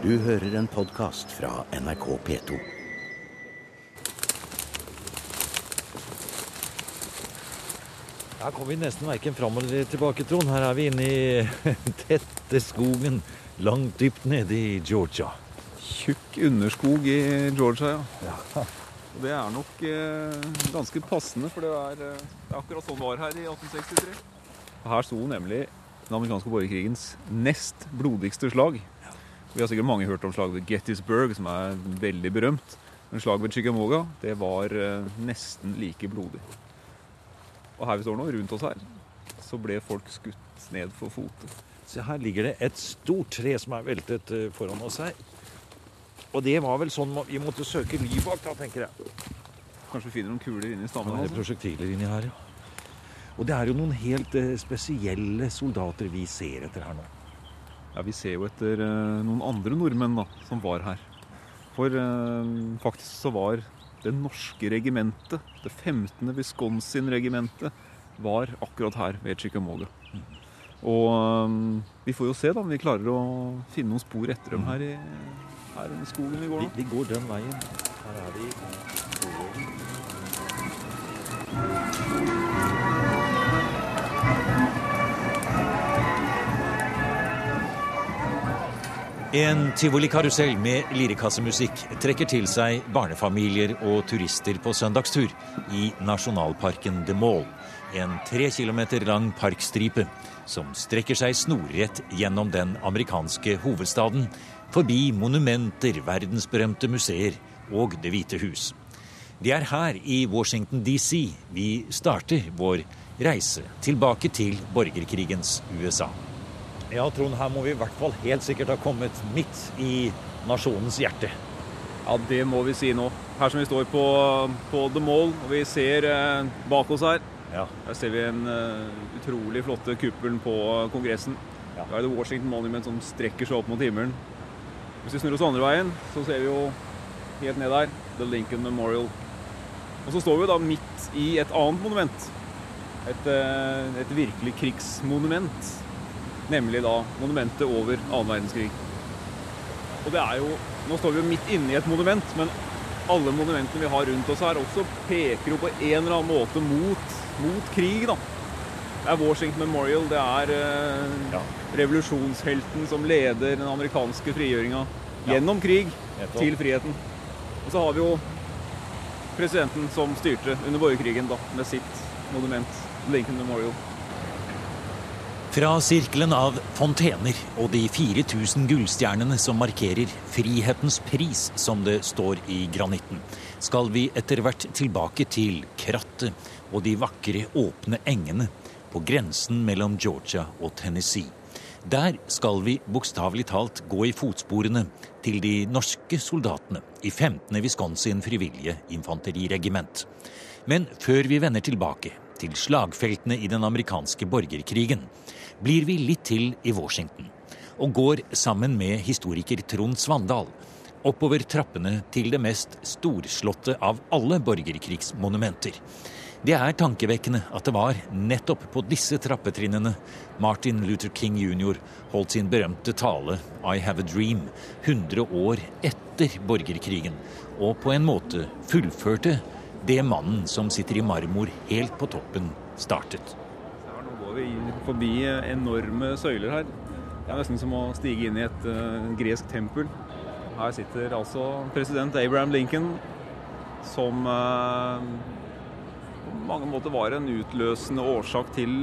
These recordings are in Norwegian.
Du hører en podkast fra NRK P2. Her kommer vi nesten verken fram eller tilbake, Trond. Her er vi inne i tette skogen langt dypt nede i Georgia. Tjukk underskog i Georgia, ja. Og Det er nok eh, ganske passende, for det er, eh, det er akkurat sånn det var her i 1863. Her sto nemlig den amerikanske borgerkrigens nest blodigste slag. Vi har sikkert mange hørt om slaget ved Gettysburg, som er veldig berømt. Men slaget ved Chickamauga det var eh, nesten like blodig. Og her vi står nå, rundt oss her, så ble folk skutt ned for fote. Se, her ligger det et stort tre som er veltet eh, foran oss her. Og det var vel sånn vi måtte søke ly bak, da, tenker jeg. Kanskje vi finner noen kuler inni Det stammen. er Altså. prosjektiler inni her, ja. Og det er jo noen helt eh, spesielle soldater vi ser etter her nå. Ja, Vi ser jo etter eh, noen andre nordmenn da, som var her. For eh, faktisk så var det norske regimentet, det 15. Wisconsin-regimentet, var akkurat her ved Chicamoga. Og eh, vi får jo se da om vi klarer å finne noen spor etter dem her i, her i skogen vi går Vi, nå. vi går den veien. Her er vi. i En tivolikarusell med lirekassemusikk trekker til seg barnefamilier og turister på søndagstur i nasjonalparken The Mall. En tre kilometer lang parkstripe som strekker seg snorrett gjennom den amerikanske hovedstaden, forbi monumenter, verdensberømte museer og Det hvite hus. Det er her i Washington DC vi starter vår reise tilbake til borgerkrigens USA. Ja, Trond, her må vi i hvert fall helt sikkert ha kommet midt i nasjonens hjerte. Ja, det må vi si nå. Her som vi står på, på The Mall, og vi ser eh, bak oss her, Ja. Her ser vi en uh, utrolig flotte kuppelen på Kongressen. Ja. Da er det Washington Monument som strekker seg opp mot himmelen. Hvis vi snur oss andre veien, så ser vi jo helt ned der The Lincoln Memorial. Og så står vi da midt i et annet monument. Et, eh, et virkelig krigsmonument. Nemlig da monumentet over annen verdenskrig. Og det er jo Nå står vi jo midt inne i et monument, men alle monumentene vi har rundt oss her, også peker jo på en eller annen måte mot, mot krig, da. Det er Washington Memorial, det er eh, Ja. revolusjonshelten som leder den amerikanske frigjøringa gjennom krig til friheten. Og så har vi jo presidenten som styrte under borgerkrigen da, med sitt monument, Lincoln Memorial. Fra sirkelen av fontener og de 4000 gullstjernene som markerer frihetens pris, som det står i granitten, skal vi etter hvert tilbake til krattet og de vakre, åpne engene på grensen mellom Georgia og Tennessee. Der skal vi bokstavelig talt gå i fotsporene til de norske soldatene i 15. Wisconsin frivillige infanteriregiment. Men før vi vender tilbake til slagfeltene i den amerikanske borgerkrigen, blir vi litt til i Washington og går sammen med historiker Trond Svandal oppover trappene til det mest storslåtte av alle borgerkrigsmonumenter. Det er tankevekkende at det var nettopp på disse trappetrinnene Martin Luther King jr. holdt sin berømte tale I Have a Dream 100 år etter borgerkrigen, og på en måte fullførte det mannen som sitter i marmor helt på toppen, startet. Her, nå går vi forbi enorme søyler her. Det er nesten som å stige inn i et eh, gresk tempel. Her sitter altså president Abraham Lincoln, som eh, på mange måter var en utløsende årsak til,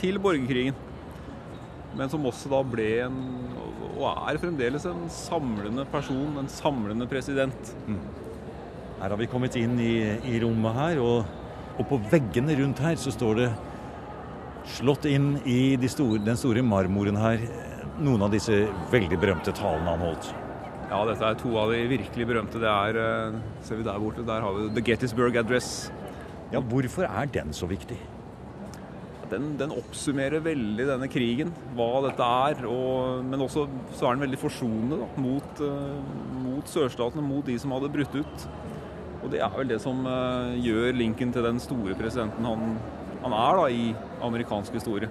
til borgerkrigen. Men som også da ble en, og er fremdeles en samlende person, en samlende president. Her har vi kommet inn i, i rommet her, og, og på veggene rundt her så står det slått inn i de store, den store marmoren her noen av disse veldig berømte talene han holdt. Ja, dette er to av de virkelig berømte. Det er, eh, ser vi der borte, der har vi The Gettysburg Address. Ja, Hvorfor er den så viktig? Den, den oppsummerer veldig denne krigen, hva dette er. Og, men også så er den veldig forsonende da, mot, eh, mot sørstatene, mot de som hadde brutt ut. Og det er vel det som eh, gjør Lincoln til den store presidenten han, han er da, i amerikansk historie.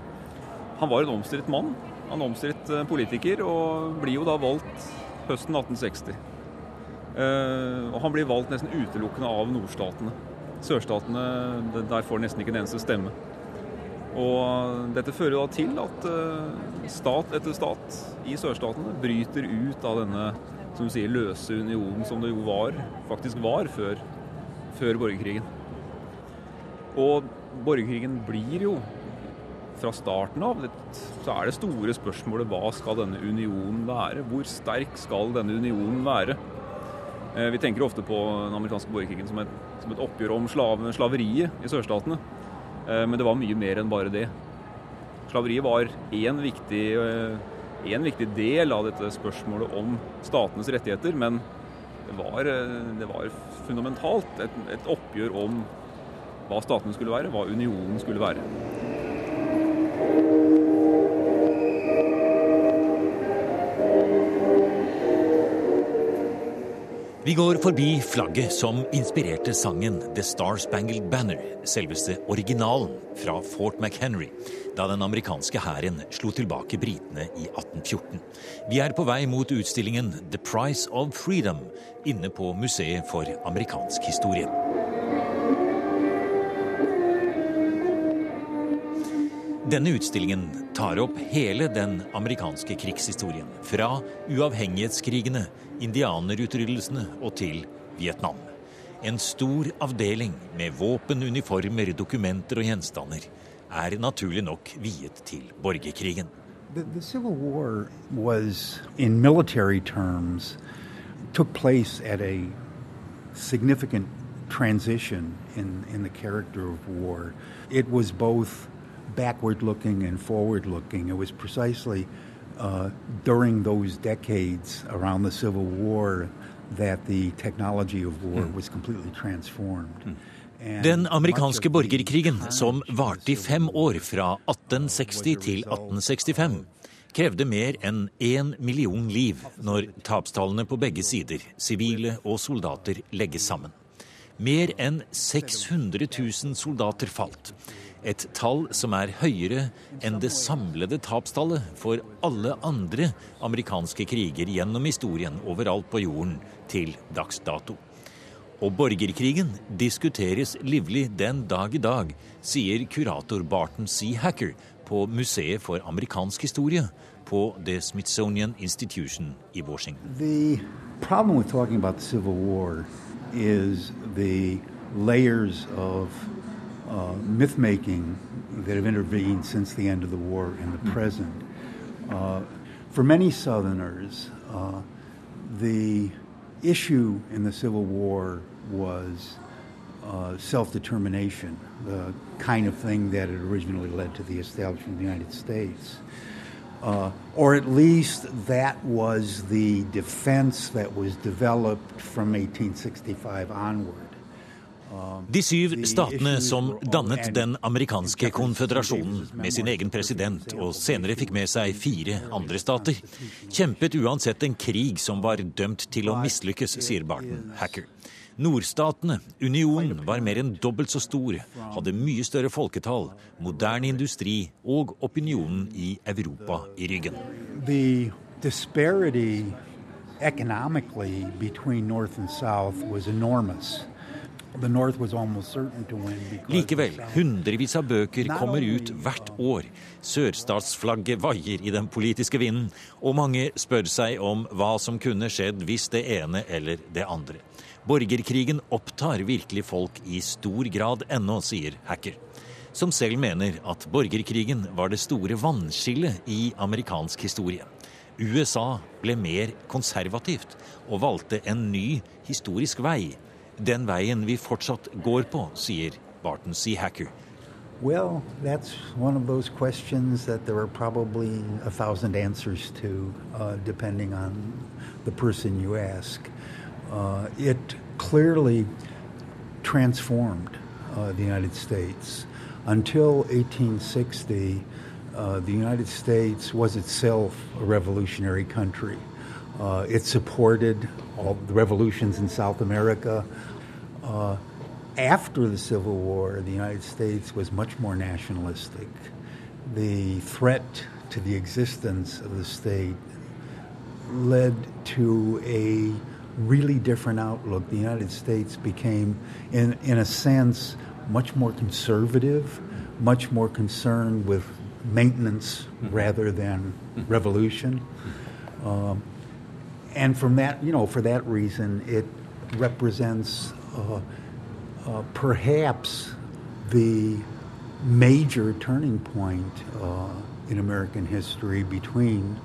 Han var en omstridt mann. Han omstridt eh, politiker, og blir jo da valgt høsten 1860. Uh, og han blir valgt nesten utelukkende av nordstatene. Sørstatene der får nesten ikke en eneste stemme. Og dette fører da til at stat etter stat i sørstatene bryter ut av denne som du sier, løse unionen som det jo var, faktisk var før, før borgerkrigen. Og borgerkrigen blir jo fra starten av så er det store spørsmålet hva skal denne unionen være? Hvor sterk skal denne unionen være? Eh, vi tenker ofte på den amerikanske borgerkrigen som et, som et oppgjør om slave, slaveriet i sørstatene. Eh, men det var mye mer enn bare det. Slaveriet var én viktig, eh, en viktig del av dette spørsmålet om statenes rettigheter, men det var, det var fundamentalt et, et oppgjør om hva statene skulle være, hva unionen skulle være. Vi går forbi flagget som inspirerte sangen The Star Spangled Banner, selveste originalen fra Fort McHenry, da den amerikanske hæren slo tilbake britene i 1814. Vi er på vei mot utstillingen The Price of Freedom inne på Museet for amerikansk historie. Denne utstillingen tar opp hele den amerikanske krigshistorien. Fra uavhengighetskrigene, indianerutryddelsene og til Vietnam. En stor avdeling med våpen, uniformer, dokumenter og gjenstander er naturlig nok viet til borgerkrigen. The, the Civil War was, in military terms, took place at a significant transition in, in the character of war. It was both backward looking and forward looking. It was precisely uh, during those decades around the Civil War that the technology of war mm. was completely transformed. Mm. Den amerikanske borgerkrigen, som varte i fem år, fra 1860 til 1865, krevde mer enn én million liv når tapstallene på begge sider, sivile og soldater, legges sammen. Mer enn 600 000 soldater falt. Et tall som er høyere enn det samlede tapstallet for alle andre amerikanske kriger gjennom historien overalt på jorden til dags dato. Og borgerkrigen diskuteres livlig den dag i dag, sier kurator Barton C. Hacker på Museet for amerikansk historie på The Smithsonian Institution i Washington. The problem with talking about the Civil War is the layers uh, myth making that have intervened since the end of the war in the hmm. present. Uh, for many Southerners, uh, the issue in the Civil War was uh, self determination, the kind of thing that had originally led to the establishment of the United States. Uh, or at least that was the defense that was developed from 1865 onward. De syv statene som dannet den amerikanske konføderasjonen med sin egen president, og senere fikk med seg fire andre stater, kjempet uansett en krig som var dømt til å mislykkes, sier Barton Hacker. Nordstatene, unionen, var mer enn dobbelt så stor, hadde mye større folketall, moderne industri og opinionen i Europa i ryggen. The Likevel, hundrevis av bøker kommer ut hvert år. Sørstatsflagget vaier i den politiske vinden, og mange spør seg om hva som kunne skjedd hvis det ene eller det andre. Borgerkrigen opptar virkelig folk i stor grad ennå, sier Hacker. Som selv mener at borgerkrigen var det store vannskillet i amerikansk historie. USA ble mer konservativt og valgte en ny historisk vei den veien vi fortsatt går på, sier Barton. Well, that's one of those questions that there are probably a thousand answers to, uh, depending on the person you ask. Uh, it clearly transformed uh, the United States. Until 1860, uh, the United States was itself a revolutionary country. Uh, it supported all the revolutions in South America. Uh, after the Civil War, the United States was much more nationalistic. The threat to the existence of the state led to a really different outlook. The United States became, in, in a sense, much more conservative, much more concerned with maintenance rather than revolution. Um, and from that, you know, for that reason, it represents perhaps the major turning point uh, in American history between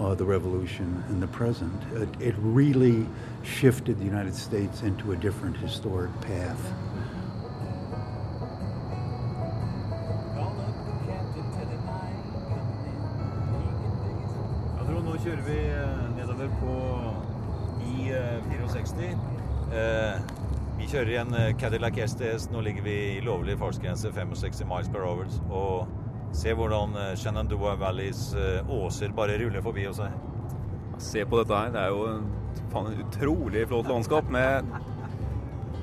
uh, the revolution and the present. It, it really shifted the United States into a different historic path. Ja, Trond, nå kjører vi eh, nedover på I-64. Vi kjører i en eh, Cadillac STS. Nå ligger vi i lovlig fartsgrense 65 miles per hour. Og se hvordan eh, Shenandoah Valleys eh, åser bare ruller forbi oss her. Se på dette her. Det er jo en, faen, en utrolig flott landskap med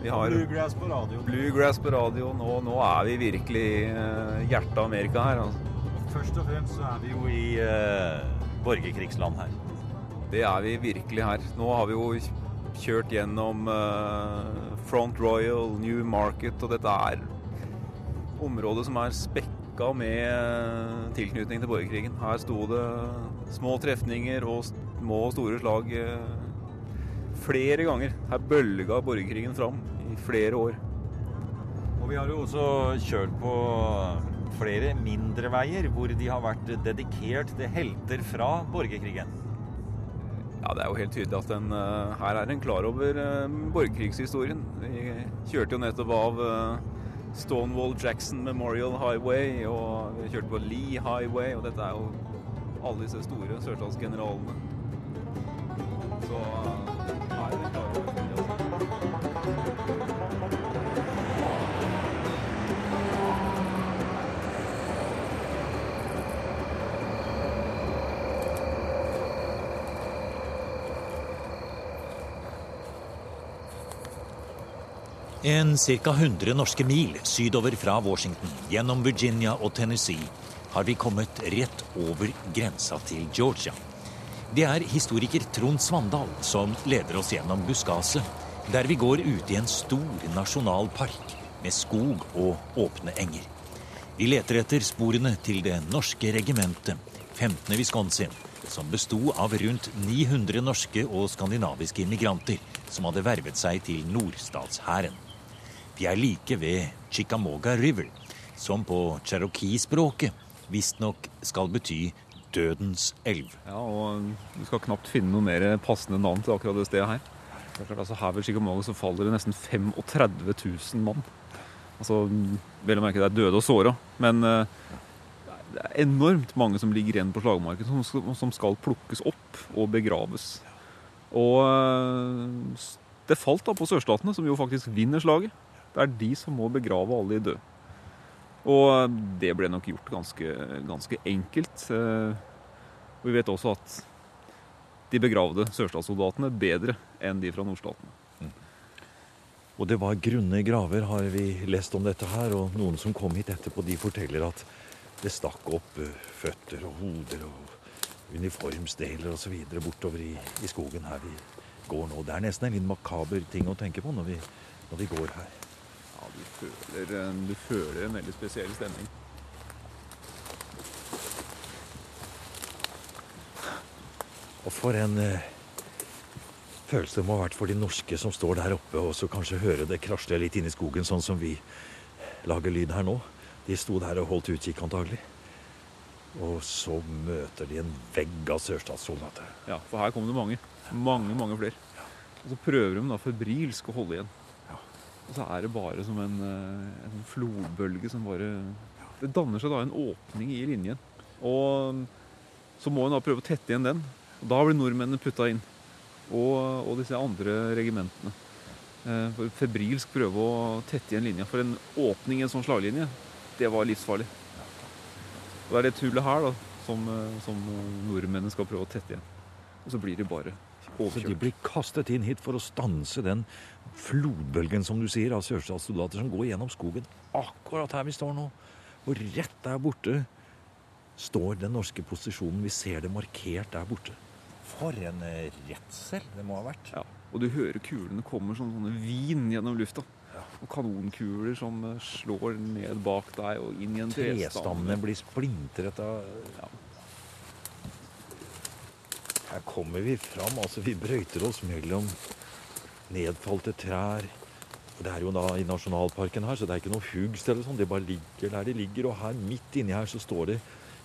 Vi har Bluegrass på radio. bluegrass på radio. Nå, nå er vi virkelig i hjertet av Amerika her. Altså. Først og fremst så er vi jo i eh, borgerkrigsland her. Det er vi virkelig her. Nå har vi jo kjørt gjennom eh, Front Royal, New Market, og dette er området som er spekka med eh, tilknytning til borgerkrigen. Her sto det små trefninger og små og store slag eh, flere ganger. Her bølga borgerkrigen fram i flere år. Og vi har jo også kjørt på flere mindre veier hvor de har vært dedikert til helter fra borgerkrigen. Ja, Det er jo helt tydelig at den, eh, her er en klar over uh, borgerkrigshistorien. Vi kjørte jo nettopp av eh, Stonewall Jackson Memorial Highway, og vi kjørte på Lee Highway, og dette er jo alle disse store sørstatsgeneralene. En ca. 100 norske mil sydover fra Washington, gjennom Virginia og Tennessee, har vi kommet rett over grensa til Georgia. Det er historiker Trond Svandal som leder oss gjennom buskaset, der vi går ut i en stor nasjonalpark med skog og åpne enger. Vi leter etter sporene til det norske regimentet, 15. Wisconsin, som besto av rundt 900 norske og skandinaviske immigranter som hadde vervet seg til nordstatshæren. Vi er like ved Chickamauga River, som på cherokee-språket visstnok skal bety dødens elv. Ja, og du skal knapt finne noe mer passende navn til akkurat det stedet her. Det er klart, altså Her ved Chickamauga så faller det nesten 35 000 mann. Altså, Vel å merke det er døde og såra, men eh, det er enormt mange som ligger igjen på slagmarken, som skal, plukkes opp og begraves. Og eh, det falt da på sørstatene, som jo faktisk vinner slaget. Det er de som må begrave alle de døde. Og det ble nok gjort ganske, ganske enkelt. Eh, vi vet også at de begravde sørstatssoldatene bedre enn de fra nordstatene. Og det var grunne graver, har vi lest om dette her. Og noen som kom hit etterpå, de forteller at det stakk opp eh, føtter og hoder og uniformsdeler osv. bortover i, i skogen her vi går nå. Det er nesten en litt makaber ting å tenke på når vi, når vi går her. Du føler, en- du føler en veldig spesiell stemning. Og for en eh, følelse det må ha vært for de norske som står der oppe, og så kanskje høre det krasle litt inni i skogen, sånn som vi lager lyd her nå. De sto der og holdt utkikk, antagelig. Og så møter de en vegg av sørstatssoldater. Ja, for her kom det mange. Mange, mange flere. Og så prøver de da febrilsk å holde igjen. Og så er det bare som en, eh, en flodbølge som bare Det danner seg da en åpning i linjen. Og så må en da prøve å tette igjen den. Og da blir nordmennene putta inn. Og, og disse andre regimentene. Eh, For febrilsk prøve å tette igjen linja. For en åpning i en sånn slaglinje, det var livsfarlig. Og det er det tullet her da, som, eh, som nordmennene skal prøve å tette igjen. Og så blir de bare Så de blir kastet inn hit for å stanse den flodbølgen, som du sier, av sørstatssoldater som går gjennom skogen akkurat her vi står nå. Og rett der borte står den norske posisjonen. Vi ser det markert der borte. For en eh, redsel det må ha vært. Ja. Og du hører kulene kommer som sånne vin gjennom lufta. Ja. Og kanonkuler som eh, slår ned bak deg og inn i en Trestammene blir splintret av Ja. Her kommer vi fram. Altså, vi brøyter oss mellom nedfalte trær. Og Det er jo da i nasjonalparken her, så det er ikke noe hugst eller sånn. Det bare ligger der det ligger. Og her midt inni her så står det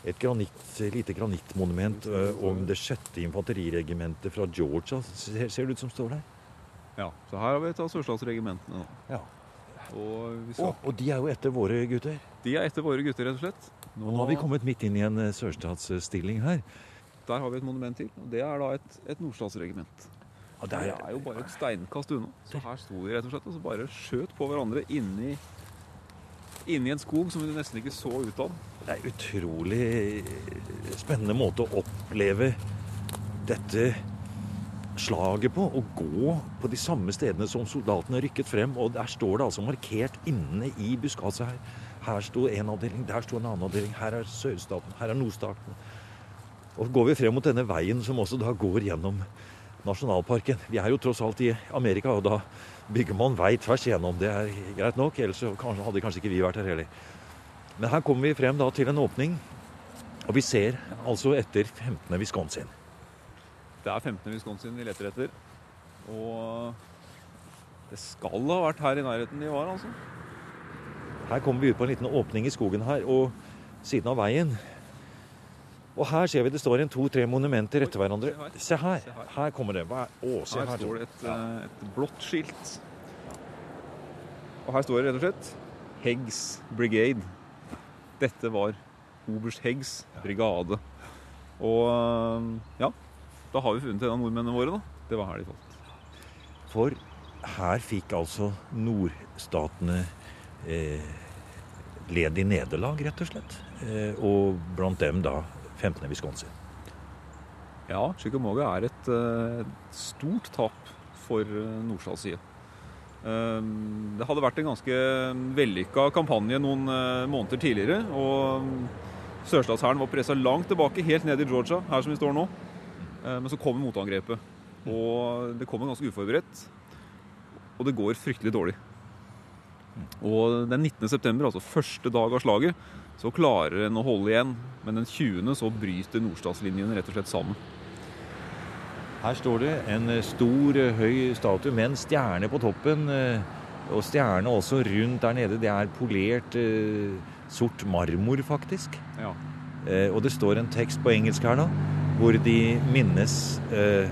et granitt, lite granittmonument ø, om det sjette infanteriregimentet fra Georgia. Ser, ser det ut som står der? Ja, så her har vi et av sørstatsregimentene. Ja. Og skal, og de er jo etter våre gutter. de er etter våre gutter, rett og slett. Og nå har vi kommet midt inn i en ø, sørstatsstilling her. Der har vi et monument til, og det er da et, et nordstatsregiment. Og Det er jo bare et steinkast unna. Så her sto de rett og slett og så bare skjøt på hverandre inni, inni en skog som vi nesten ikke så ut av. Det er utrolig spennende måte å oppleve dette slaget på. Å gå på de samme stedene som soldatene rykket frem. Og der står det altså markert inne i buskaset her. Her sto en avdeling, der sto en annen avdeling. Her er sørstaten, her er nordstaten. Og går vi frem mot denne veien som også da går gjennom nasjonalparken. Vi er jo tross alt i Amerika, og da bygger man vei tvers igjennom. Det er greit nok, ellers hadde kanskje ikke vi vært her heller. Men her kommer vi frem da til en åpning, og vi ser altså etter 15. Wisconsin. Det er 15. Wisconsin vi leter etter. Og det skal ha vært her i nærheten de var, altså. Her kommer vi ut på en liten åpning i skogen her, og siden av veien. Og her ser vi det står en to-tre monumenter etter hverandre. se her. Se her. Her. Her kommer det. Hva er, å, se Her her. står det et, eh, et blått skilt. Og her står det rett og slett Heggs Brigade. Dette var oberst Heggs brigade. Og eh, ja, da har vi funnet en av nordmennene våre, da. Det var her de falt. For her fikk altså nordstatene eh, led i nederlag, rett og slett. Eh, og blant dem da 15. Wisconsin. Ja, Chickamauga er et uh, stort tap for uh, nordstatssida. Eh, det hadde vært en ganske vellykka kampanje noen eh, måneder tidligere. Og sørstatshæren var pressa langt tilbake, helt ned i Georgia, her som vi står nå. Eh, men så kommer motangrepet. Og det kommer ganske uforberedt. Og det går fryktelig dårlig. Og den 19. september, altså første dag av slaget, så klarer en å holde igjen. Men den 20. så bryter nordstatslinjen rett og slett sammen. Her står det en stor, eh, høy statue med en stjerne på toppen. eh, Og stjerne også rundt der nede. Det er polert eh, sort marmor, faktisk. Ja. Og det står en tekst på engelsk her, da, hvor de minnes eh,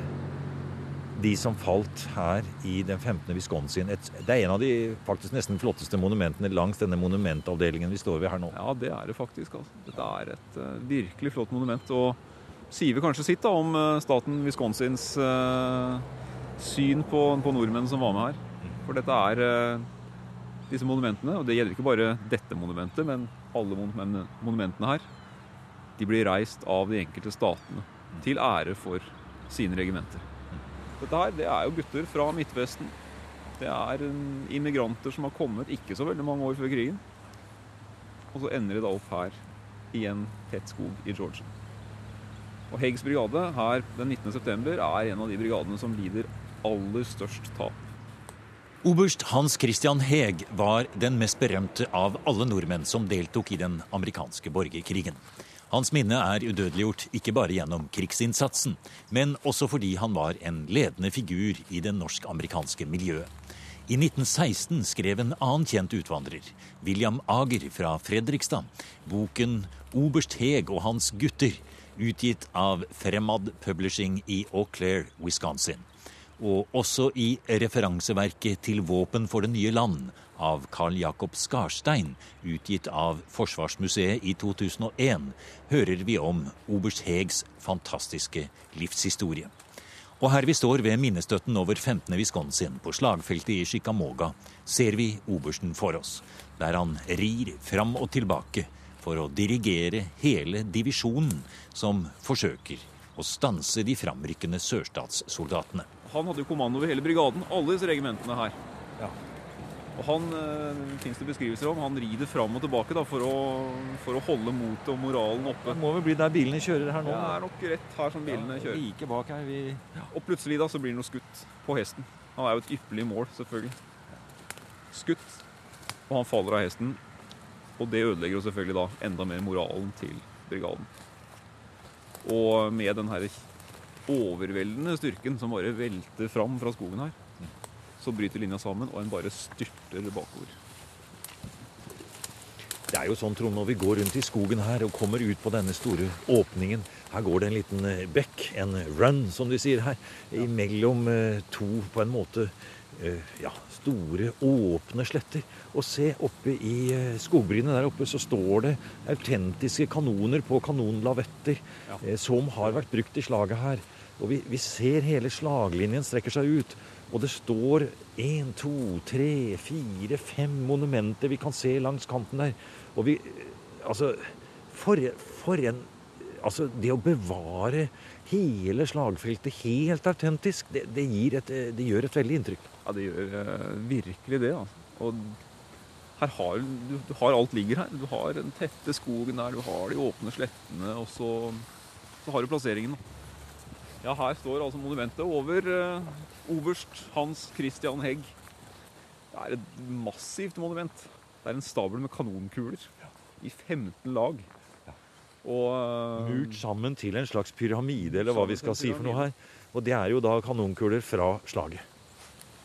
de som falt her i den 15. Wisconsin. Et, det er en av de faktisk nesten flotteste monumentene langs denne monumentavdelingen vi står ved her nå. Ja, det er det faktisk. Altså. Dette er et uh, virkelig flott monument. Og sier vi kanskje sitt da om uh, staten Wisconsins uh, syn på, på nordmenn som var med her. For dette er eh, disse monumentene, og det gjelder ikke bare dette monumentet, men alle monumen- monumentene her, de blir reist av de enkelte statene til ære for sine regimenter. Dette her, det er jo gutter fra Midtvesten. Det er mm, immigranter som har kommet ikke så veldig mange år før krigen. Og så ender de da opp her i en tett skog i Georgia. Og Heggs brigade her den 19. september er en av de brigadene som lider aller størst tap. Oberst Hans Christian Heg var den mest berømte av alle nordmenn som deltok i den amerikanske borgerkrigen. Hans minne er udødeliggjort ikke bare gjennom krigsinnsatsen, men også fordi han var en ledende figur i det norsk-amerikanske miljøet. I 1916 skrev en annen kjent utvandrer, William Ager fra Fredrikstad, boken 'Oberst Heg og hans gutter', utgitt av Fremad Publishing i Eau Claire, Wisconsin og også i referanseverket til Våpen for det nye land av Carl Jakob Skarstein, utgitt av Forsvarsmuseet i 2001, hører vi om oberst Hegs fantastiske livshistorie. Og her vi står ved minnestøtten over 15. Wisconsin på slagfeltet i Chicamoga, ser vi obersten for oss, der han rir fram og tilbake for å dirigere hele divisjonen som forsøker å stanse de framrykkende sørstatssoldatene. Han hadde jo kommando over hele brigaden, alle disse regimentene her. Ja. Og han det finnes det beskrivelser om. Han rider fram og tilbake da, for, å, for å holde motet og moralen oppe. Det må vel bli der bilene kjører her nå. Det er nok rett her som bilene Ja, kjører. Like bak her. Vi... Og plutselig da så blir han noe skutt på hesten. Han er jo et ypperlig mål, selvfølgelig. Skutt, og han faller av hesten. Og det ødelegger jo selvfølgelig da enda mer moralen til brigaden. Og med den her overveldende styrken som bare velter fram fra skogen her, så bryter linja sammen, og en bare styrter bakover. Det er jo sånn, Trond, når vi går rundt i skogen her og kommer ut på denne store åpningen Her går det en liten eh, bekk, en run, som de sier her, imellom eh, to på en måte ja, store, åpne sletter. Og se oppe i eh, skogbrynet der oppe så står det autentiske kanoner på kanonlavetter Ja. eh, som har vært brukt i slaget her. Og vi, vi ser hele slaglinjen strekker seg ut. Og det står én, to, tre, fire, fem monumenter vi kan se langs kanten der. Og vi Altså, for, for en Altså, det å bevare hele slagfeltet helt autentisk, det, det, gir et, det gjør et veldig inntrykk. Ja, det gjør eh, virkelig det. Altså. Og her har du, du har alt ligger her. Du har den tette skogen der, du har de åpne slettene, og så, så har du plasseringen. Ja, her står altså monumentet over eh, oberst Hans Christian Hegg. Det er et massivt monument. Det er en stabel med kanonkuler i 15 lag. Og eh, Murt sammen til en slags pyramide, eller hva vi skal si for noe her. Og det er jo da kanonkuler fra slaget.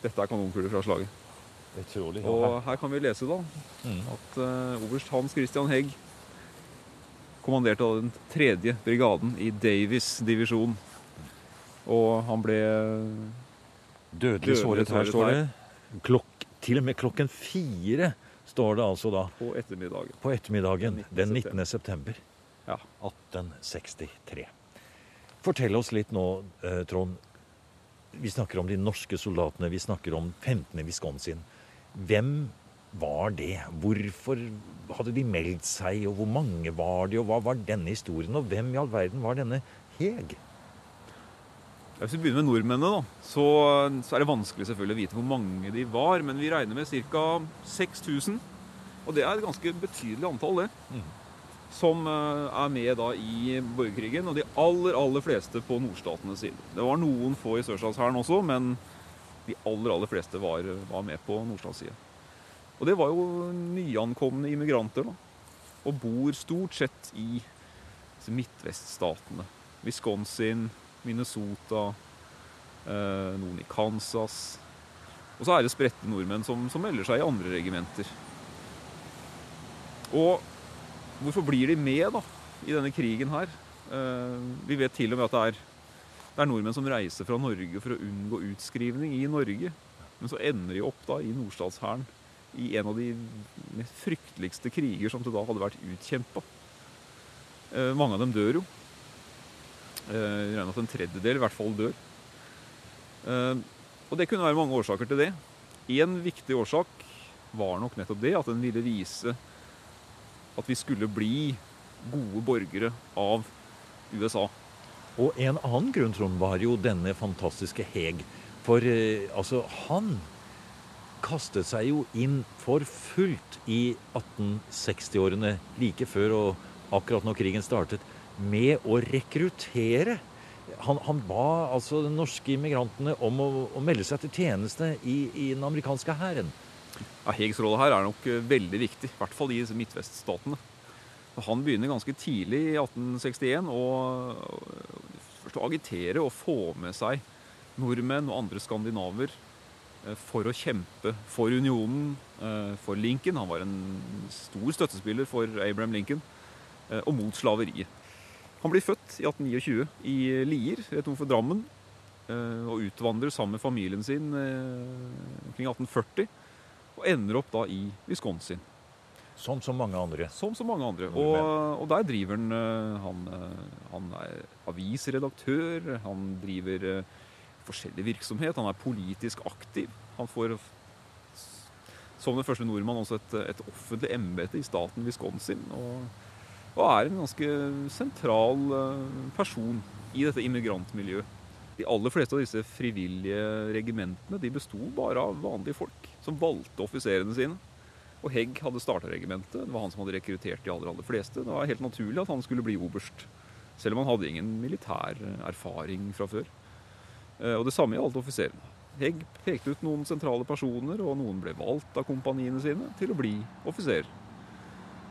Dette er kanonkuler fra slaget. Utrolig. Og her kan vi lese da Mm. at uh, oberst Hans Christian Hegg kommanderte av den tredje brigaden i Davis divisjon. Og han ble Dødelig såret her, står det. Klokk, til og med klokken fire står det altså da på ettermiddagen. på ettermiddagen den 19. 19. september Ja. 1863. Fortell oss litt nå, eh, Trond. Vi snakker om de norske soldatene, vi snakker om 15. Wisconsin. Hvem var det? Hvorfor hadde de meldt seg, og hvor mange var de, og hva var denne historien? Og hvem i all verden var denne Heg? Hvis vi begynner med nordmennene, da, så, så er det vanskelig selvfølgelig å vite hvor mange de var. Men vi regner med ca. 6000. Og det er et ganske betydelig antall, det. Mhm. Som eh, er med da i borgerkrigen. Og de aller, aller fleste på nordstatenes side. Det var noen få i sørstatshæren også, men de aller, aller fleste var, var med på nordstatens side. Og det var jo nyankomne immigranter, da. Og bor stort sett i midtveststatene. Wisconsin, Minnesota, eh, noen i Kansas. Og så er det spredte nordmenn som, som melder seg i andre regimenter. Og hvorfor blir de med da, i denne krigen her? Eh, vi vet til og med at det er, det er nordmenn som reiser fra Norge for å unngå utskrivning i Norge. Men så ender de opp da i nordstatshæren i en av de mest frykteligste kriger som til da hadde vært utkjempa. Eh, mange av dem dør jo. Vi regner med at en tredjedel i hvert fall dør. Eh, Og det kunne være mange årsaker til det. En viktig årsak var nok nettopp det at en ville vise at vi skulle bli gode borgere av USA. Og en annen grunn, Trond, var jo denne fantastiske Heg. For eh, altså, han kastet seg jo inn for fullt i 1860-årene, like før og akkurat når krigen startet, med å rekruttere. Han, han ba altså de norske immigrantene om å, å melde seg til tjeneste i, i den amerikanske hæren. Ja, Hegs rolle her er nok eh, veldig viktig, i hvert fall i midtveststatene. Han begynner ganske tidlig i 1861 å, å agitere og få med seg nordmenn og andre skandinaver eh, for å kjempe for unionen, eh, for Lincoln. Han var en stor støttespiller for Abraham Lincoln, og mot slaveriet. Han blir født i 1829 i Lier, rett overfor Drammen, og utvandrer sammen med familien sin kring omkring 1840 og ender opp da i Wisconsin. Som så mange andre. Som så mange andre. Og, og der driver han eh, han, eh, han er avisredaktør, han driver eh, forskjellig virksomhet, han er politisk aktiv. Han får som den første nordmann også et, et offentlig embete i staten Wisconsin. Og, og er en ganske sentral person i dette immigrantmiljøet. De aller fleste av disse frivillige regimentene de besto bare av vanlige folk som valgte offiserene sine. Og Hegg hadde starta regimentet. Det var han som hadde rekruttert de aller, aller fleste. Det var helt naturlig at han skulle bli oberst. Selv om han hadde ingen militær erfaring fra før. Eh, og det samme gjaldt offiserene. Hegg pekte ut noen sentrale personer, og noen ble valgt av kompaniene sine til å bli offiser.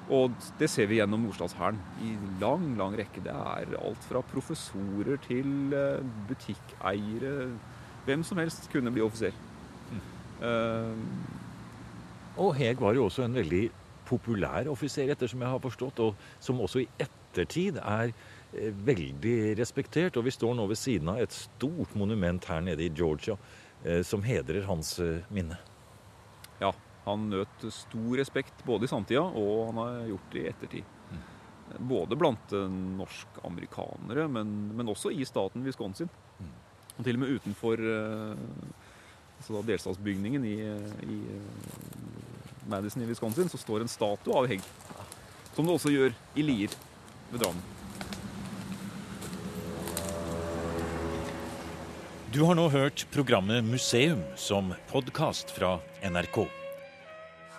Og det ser vi gjennom Nordstadshæren i lang, lang rekke. Det er alt fra professorer til eh, butikkeiere. Hvem som helst kunne bli offiser. Mm. Uh, og Heg var jo også en veldig populær offiser, ettersom jeg har forstått, og som også i ettertid er eh, veldig respektert. Og vi står nå ved siden av et stort monument her nede i Georgia som hedrer hans minne. Han nøt stor respekt både i samtida og han har gjort det i ettertid. Mm. Både blant norsk-amerikanere, men, men, også i staten Wisconsin. Mm. Og til og med utenfor altså delstatsbygningen i, i Madison i Wisconsin, så står en statue av Hegg. Som det også gjør i Lier ved Drammen. Du har nå hørt programmet Museum som podkast fra NRK.